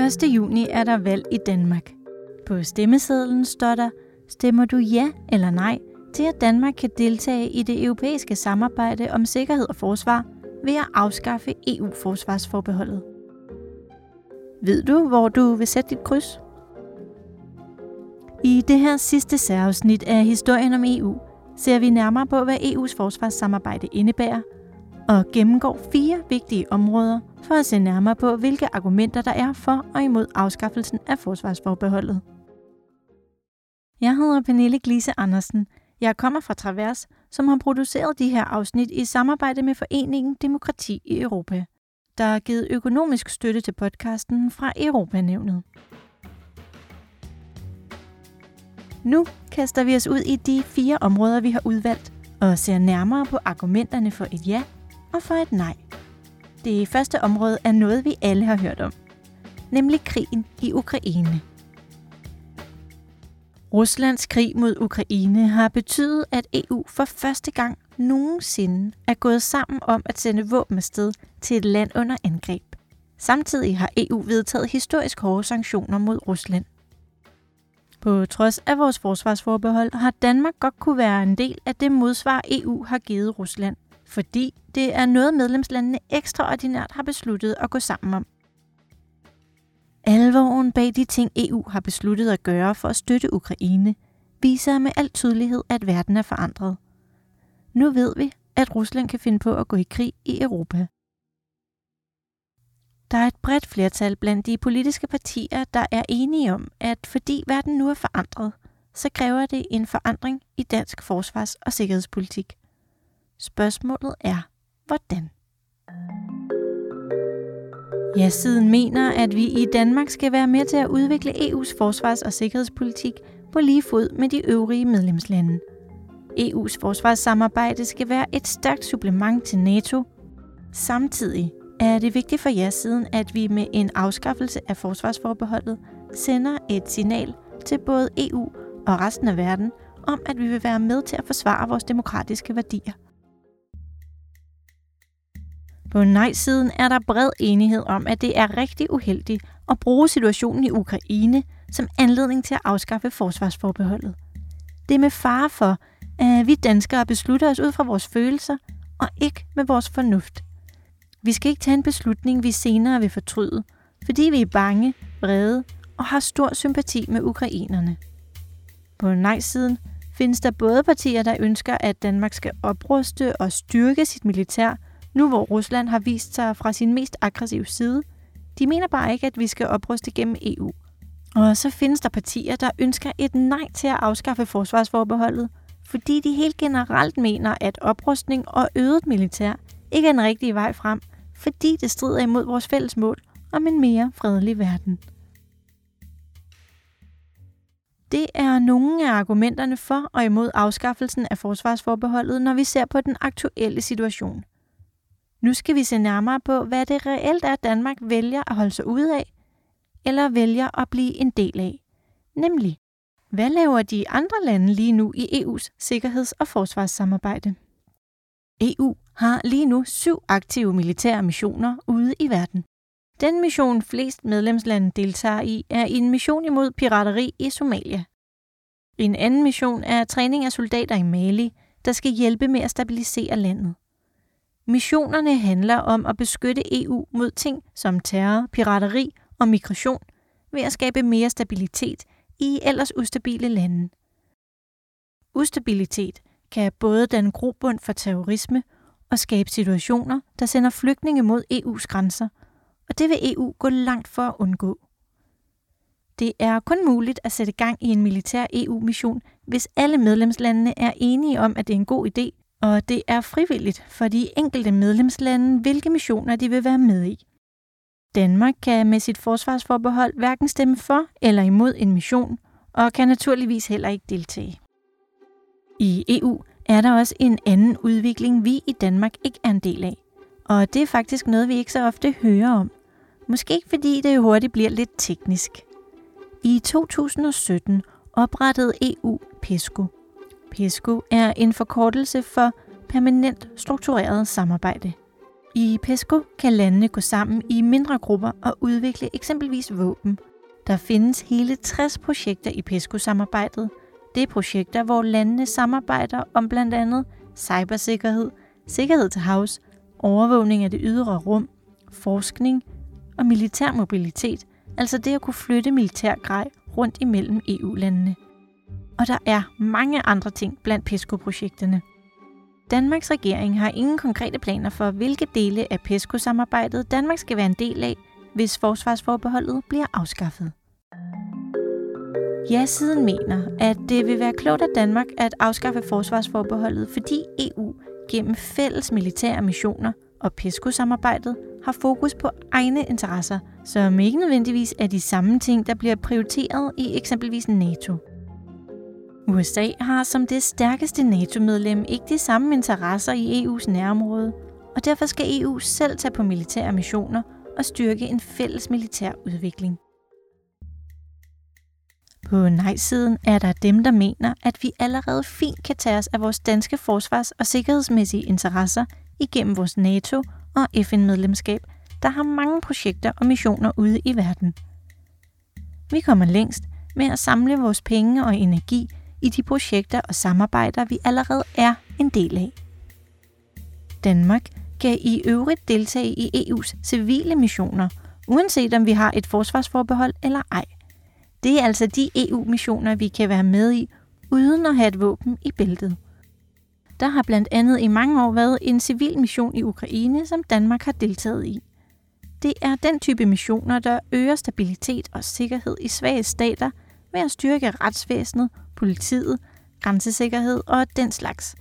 1. juni er der valg i Danmark. På stemmesedlen står der, stemmer du ja eller nej til at Danmark kan deltage i det europæiske samarbejde om sikkerhed og forsvar ved at afskaffe EU-forsvarsforbeholdet. Ved du, hvor du vil sætte dit kryds? I det her sidste særafsnit af historien om EU ser vi nærmere på, hvad EU's forsvarssamarbejde indebærer, og gennemgår fire vigtige områder for at se nærmere på, hvilke argumenter der er for og imod afskaffelsen af forsvarsforbeholdet. Jeg hedder Pernille Glise Andersen. Jeg kommer fra Travers, som har produceret de her afsnit i samarbejde med Foreningen Demokrati i Europa. Der er givet økonomisk støtte til podcasten fra Europanævnet. Nu kaster vi os ud i de fire områder, vi har udvalgt, og ser nærmere på argumenterne for et ja og for et nej. Det første område er noget, vi alle har hørt om, nemlig krigen i Ukraine. Ruslands krig mod Ukraine har betydet, at EU for første gang nogensinde er gået sammen om at sende våben afsted til et land under angreb. Samtidig har EU vedtaget historisk hårde sanktioner mod Rusland. På trods af vores forsvarsforbehold har Danmark godt kunne være en del af det modsvar, EU har givet Rusland, fordi det er noget medlemslandene ekstraordinært har besluttet at gå sammen om. Alvoren bag de ting, EU har besluttet at gøre for at støtte Ukraine, viser med al tydelighed, at verden er forandret. Nu ved vi, at Rusland kan finde på at gå i krig i Europa. Der er et bredt flertal blandt de politiske partier, der er enige om, at fordi verden nu er forandret, så kræver det en forandring i dansk forsvars- og sikkerhedspolitik. Spørgsmålet er, hvordan? Ja, siden mener, at vi i Danmark skal være med til at udvikle EU's forsvars- og sikkerhedspolitik på lige fod med de øvrige medlemslande. EU's forsvarssamarbejde skal være et stærkt supplement til NATO. Samtidig er det vigtigt for jer siden, at vi med en afskaffelse af forsvarsforbeholdet sender et signal til både EU og resten af verden om, at vi vil være med til at forsvare vores demokratiske værdier. På nej-siden er der bred enighed om, at det er rigtig uheldigt at bruge situationen i Ukraine som anledning til at afskaffe forsvarsforbeholdet. Det er med fare for, at vi danskere beslutter os ud fra vores følelser og ikke med vores fornuft. Vi skal ikke tage en beslutning, vi senere vil fortryde, fordi vi er bange, vrede og har stor sympati med ukrainerne. På nej-siden findes der både partier, der ønsker, at Danmark skal opruste og styrke sit militær – nu hvor Rusland har vist sig fra sin mest aggressive side. De mener bare ikke, at vi skal opruste gennem EU. Og så findes der partier, der ønsker et nej til at afskaffe forsvarsforbeholdet, fordi de helt generelt mener, at oprustning og øget militær ikke er den rigtige vej frem, fordi det strider imod vores fælles mål om en mere fredelig verden. Det er nogle af argumenterne for og imod afskaffelsen af forsvarsforbeholdet, når vi ser på den aktuelle situation. Nu skal vi se nærmere på, hvad det reelt er, Danmark vælger at holde sig ud af, eller vælger at blive en del af. Nemlig, hvad laver de andre lande lige nu i EU's sikkerheds- og forsvarssamarbejde? EU har lige nu syv aktive militære missioner ude i verden. Den mission flest medlemslande deltager i, er en mission imod pirateri i Somalia. En anden mission er træning af soldater i Mali, der skal hjælpe med at stabilisere landet. Missionerne handler om at beskytte EU mod ting som terror, pirateri og migration ved at skabe mere stabilitet i ellers ustabile lande. Ustabilitet kan både danne grobund for terrorisme og skabe situationer, der sender flygtninge mod EU's grænser, og det vil EU gå langt for at undgå. Det er kun muligt at sætte gang i en militær EU-mission, hvis alle medlemslandene er enige om, at det er en god idé og det er frivilligt for de enkelte medlemslande, hvilke missioner de vil være med i. Danmark kan med sit forsvarsforbehold hverken stemme for eller imod en mission, og kan naturligvis heller ikke deltage. I EU er der også en anden udvikling, vi i Danmark ikke er en del af. Og det er faktisk noget, vi ikke så ofte hører om. Måske fordi det jo hurtigt bliver lidt teknisk. I 2017 oprettede EU PESCO – PESCO er en forkortelse for Permanent Struktureret Samarbejde. I PESCO kan landene gå sammen i mindre grupper og udvikle eksempelvis våben. Der findes hele 60 projekter i PESCO-samarbejdet. Det er projekter, hvor landene samarbejder om blandt andet cybersikkerhed, sikkerhed til havs, overvågning af det ydre rum, forskning og militær mobilitet, altså det at kunne flytte militær grej rundt imellem EU-landene. Og der er mange andre ting blandt PESCO-projekterne. Danmarks regering har ingen konkrete planer for, hvilke dele af PESCO-samarbejdet Danmark skal være en del af, hvis forsvarsforbeholdet bliver afskaffet. Ja-siden mener, at det vil være klogt af Danmark at afskaffe forsvarsforbeholdet, fordi EU gennem fælles militære missioner og PESCO-samarbejdet har fokus på egne interesser, som ikke nødvendigvis er de samme ting, der bliver prioriteret i eksempelvis NATO. USA har som det stærkeste NATO-medlem ikke de samme interesser i EU's nærområde, og derfor skal EU selv tage på militære missioner og styrke en fælles militær udvikling. På nej-siden er der dem, der mener, at vi allerede fint kan tage os af vores danske forsvars- og sikkerhedsmæssige interesser igennem vores NATO- og FN-medlemskab, der har mange projekter og missioner ude i verden. Vi kommer længst med at samle vores penge og energi i de projekter og samarbejder, vi allerede er en del af. Danmark kan i øvrigt deltage i EU's civile missioner, uanset om vi har et forsvarsforbehold eller ej. Det er altså de EU-missioner, vi kan være med i, uden at have et våben i bæltet. Der har blandt andet i mange år været en civil mission i Ukraine, som Danmark har deltaget i. Det er den type missioner, der øger stabilitet og sikkerhed i svage stater ved at styrke retsvæsenet, politiet, grænsesikkerhed og den slags.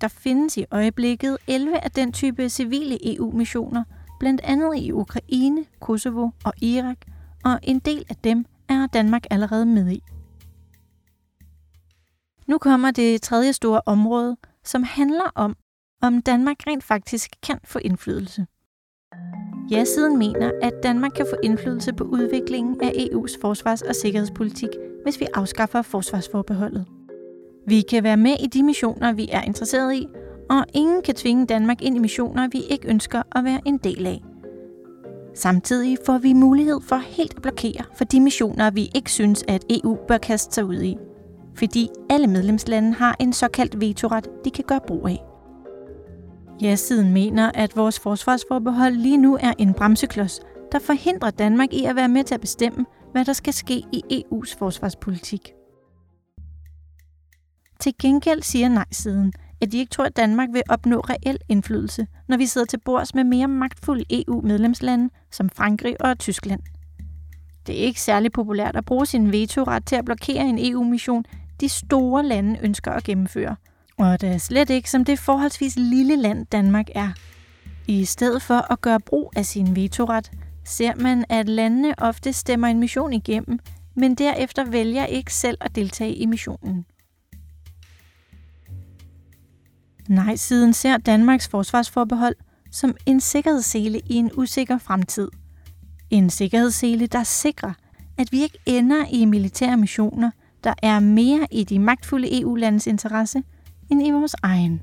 Der findes i øjeblikket 11 af den type civile EU-missioner, blandt andet i Ukraine, Kosovo og Irak, og en del af dem er Danmark allerede med i. Nu kommer det tredje store område, som handler om, om Danmark rent faktisk kan få indflydelse. Ja-siden mener, at Danmark kan få indflydelse på udviklingen af EU's forsvars- og sikkerhedspolitik, hvis vi afskaffer forsvarsforbeholdet. Vi kan være med i de missioner, vi er interesseret i, og ingen kan tvinge Danmark ind i missioner, vi ikke ønsker at være en del af. Samtidig får vi mulighed for helt at blokere for de missioner, vi ikke synes, at EU bør kaste sig ud i. Fordi alle medlemslande har en såkaldt vetoret, de kan gøre brug af. Ja-siden mener, at vores forsvarsforbehold lige nu er en bremseklods, der forhindrer Danmark i at være med til at bestemme, hvad der skal ske i EU's forsvarspolitik. Til gengæld siger nej-siden, at de ikke tror, at Danmark vil opnå reel indflydelse, når vi sidder til bords med mere magtfulde EU-medlemslande som Frankrig og Tyskland. Det er ikke særlig populært at bruge sin vetoret til at blokere en EU-mission, de store lande ønsker at gennemføre. Og det er slet ikke som det forholdsvis lille land Danmark er. I stedet for at gøre brug af sin vetoret, ser man, at landene ofte stemmer en mission igennem, men derefter vælger ikke selv at deltage i missionen. Nej, siden ser Danmarks forsvarsforbehold som en sikkerhedssele i en usikker fremtid. En sikkerhedssele, der sikrer, at vi ikke ender i militære missioner, der er mere i de magtfulde EU-landes interesse end i vores egen.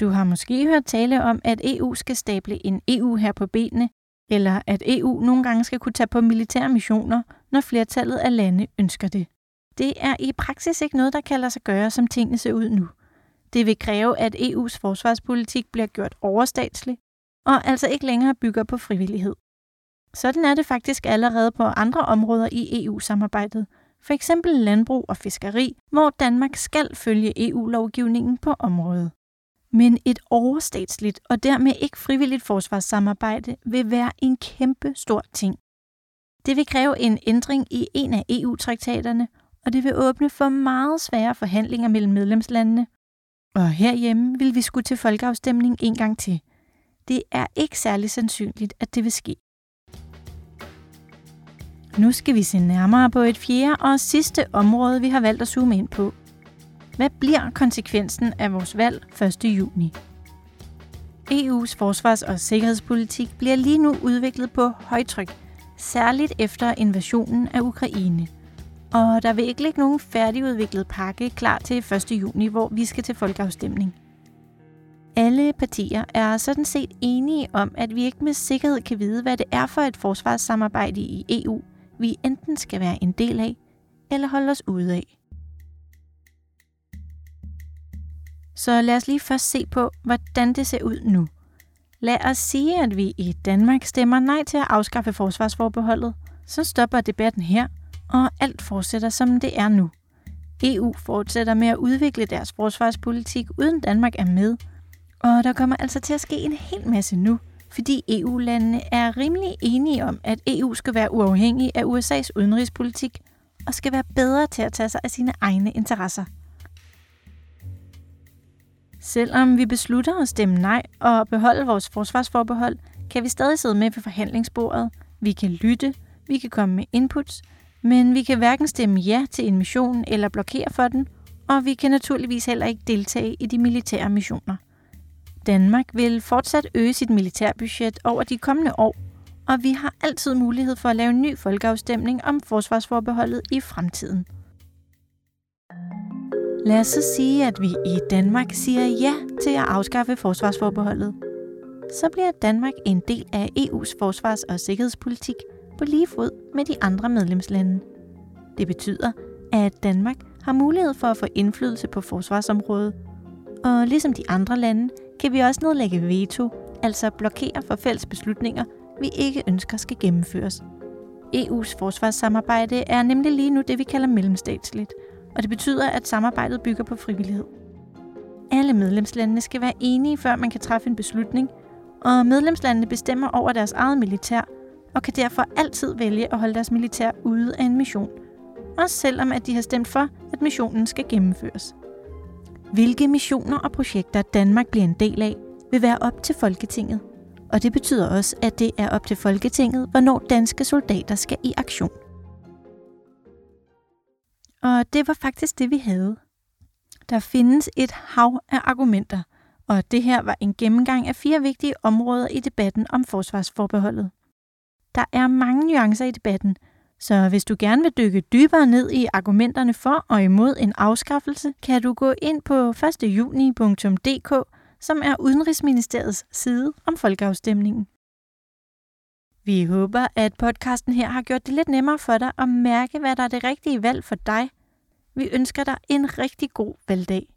Du har måske hørt tale om, at EU skal stable en EU her på benene, eller at EU nogle gange skal kunne tage på militære missioner, når flertallet af lande ønsker det. Det er i praksis ikke noget, der kan lade sig gøre, som tingene ser ud nu. Det vil kræve, at EU's forsvarspolitik bliver gjort overstatslig, og altså ikke længere bygger på frivillighed. Sådan er det faktisk allerede på andre områder i EU-samarbejdet, for eksempel landbrug og fiskeri, hvor Danmark skal følge EU-lovgivningen på området. Men et overstatsligt og dermed ikke frivilligt forsvarssamarbejde vil være en kæmpe stor ting. Det vil kræve en ændring i en af EU-traktaterne, og det vil åbne for meget svære forhandlinger mellem medlemslandene. Og herhjemme vil vi skulle til folkeafstemning en gang til. Det er ikke særlig sandsynligt, at det vil ske. Nu skal vi se nærmere på et fjerde og sidste område, vi har valgt at zoome ind på. Hvad bliver konsekvensen af vores valg 1. juni? EU's forsvars- og sikkerhedspolitik bliver lige nu udviklet på højtryk, særligt efter invasionen af Ukraine – og der vil ikke ligge nogen færdigudviklet pakke klar til 1. juni, hvor vi skal til folkeafstemning. Alle partier er sådan set enige om, at vi ikke med sikkerhed kan vide, hvad det er for et forsvarssamarbejde i EU, vi enten skal være en del af eller holde os ude af. Så lad os lige først se på, hvordan det ser ud nu. Lad os sige, at vi i Danmark stemmer nej til at afskaffe forsvarsforbeholdet. Så stopper debatten her, og alt fortsætter som det er nu. EU fortsætter med at udvikle deres forsvarspolitik, uden Danmark er med. Og der kommer altså til at ske en hel masse nu, fordi EU-landene er rimelig enige om, at EU skal være uafhængig af USA's udenrigspolitik og skal være bedre til at tage sig af sine egne interesser. Selvom vi beslutter at stemme nej og beholde vores forsvarsforbehold, kan vi stadig sidde med ved forhandlingsbordet. Vi kan lytte, vi kan komme med inputs, men vi kan hverken stemme ja til en mission eller blokere for den, og vi kan naturligvis heller ikke deltage i de militære missioner. Danmark vil fortsat øge sit militærbudget over de kommende år, og vi har altid mulighed for at lave en ny folkeafstemning om forsvarsforbeholdet i fremtiden. Lad os så sige, at vi i Danmark siger ja til at afskaffe forsvarsforbeholdet. Så bliver Danmark en del af EU's forsvars- og sikkerhedspolitik på lige fod med de andre medlemslande. Det betyder, at Danmark har mulighed for at få indflydelse på forsvarsområdet. Og ligesom de andre lande, kan vi også nedlægge veto, altså blokere for fælles beslutninger, vi ikke ønsker skal gennemføres. EU's forsvarssamarbejde er nemlig lige nu det, vi kalder mellemstatsligt – og det betyder, at samarbejdet bygger på frivillighed. Alle medlemslandene skal være enige, før man kan træffe en beslutning, og medlemslandene bestemmer over deres eget militær, og kan derfor altid vælge at holde deres militær ude af en mission, også selvom at de har stemt for, at missionen skal gennemføres. Hvilke missioner og projekter Danmark bliver en del af, vil være op til Folketinget, og det betyder også, at det er op til Folketinget, hvornår danske soldater skal i aktion. Og det var faktisk det, vi havde. Der findes et hav af argumenter, og det her var en gennemgang af fire vigtige områder i debatten om forsvarsforbeholdet. Der er mange nuancer i debatten, så hvis du gerne vil dykke dybere ned i argumenterne for og imod en afskaffelse, kan du gå ind på 1.juni.dk, som er Udenrigsministeriets side om folkeafstemningen. Vi håber, at podcasten her har gjort det lidt nemmere for dig at mærke, hvad der er det rigtige valg for dig. Vi ønsker dig en rigtig god valgdag.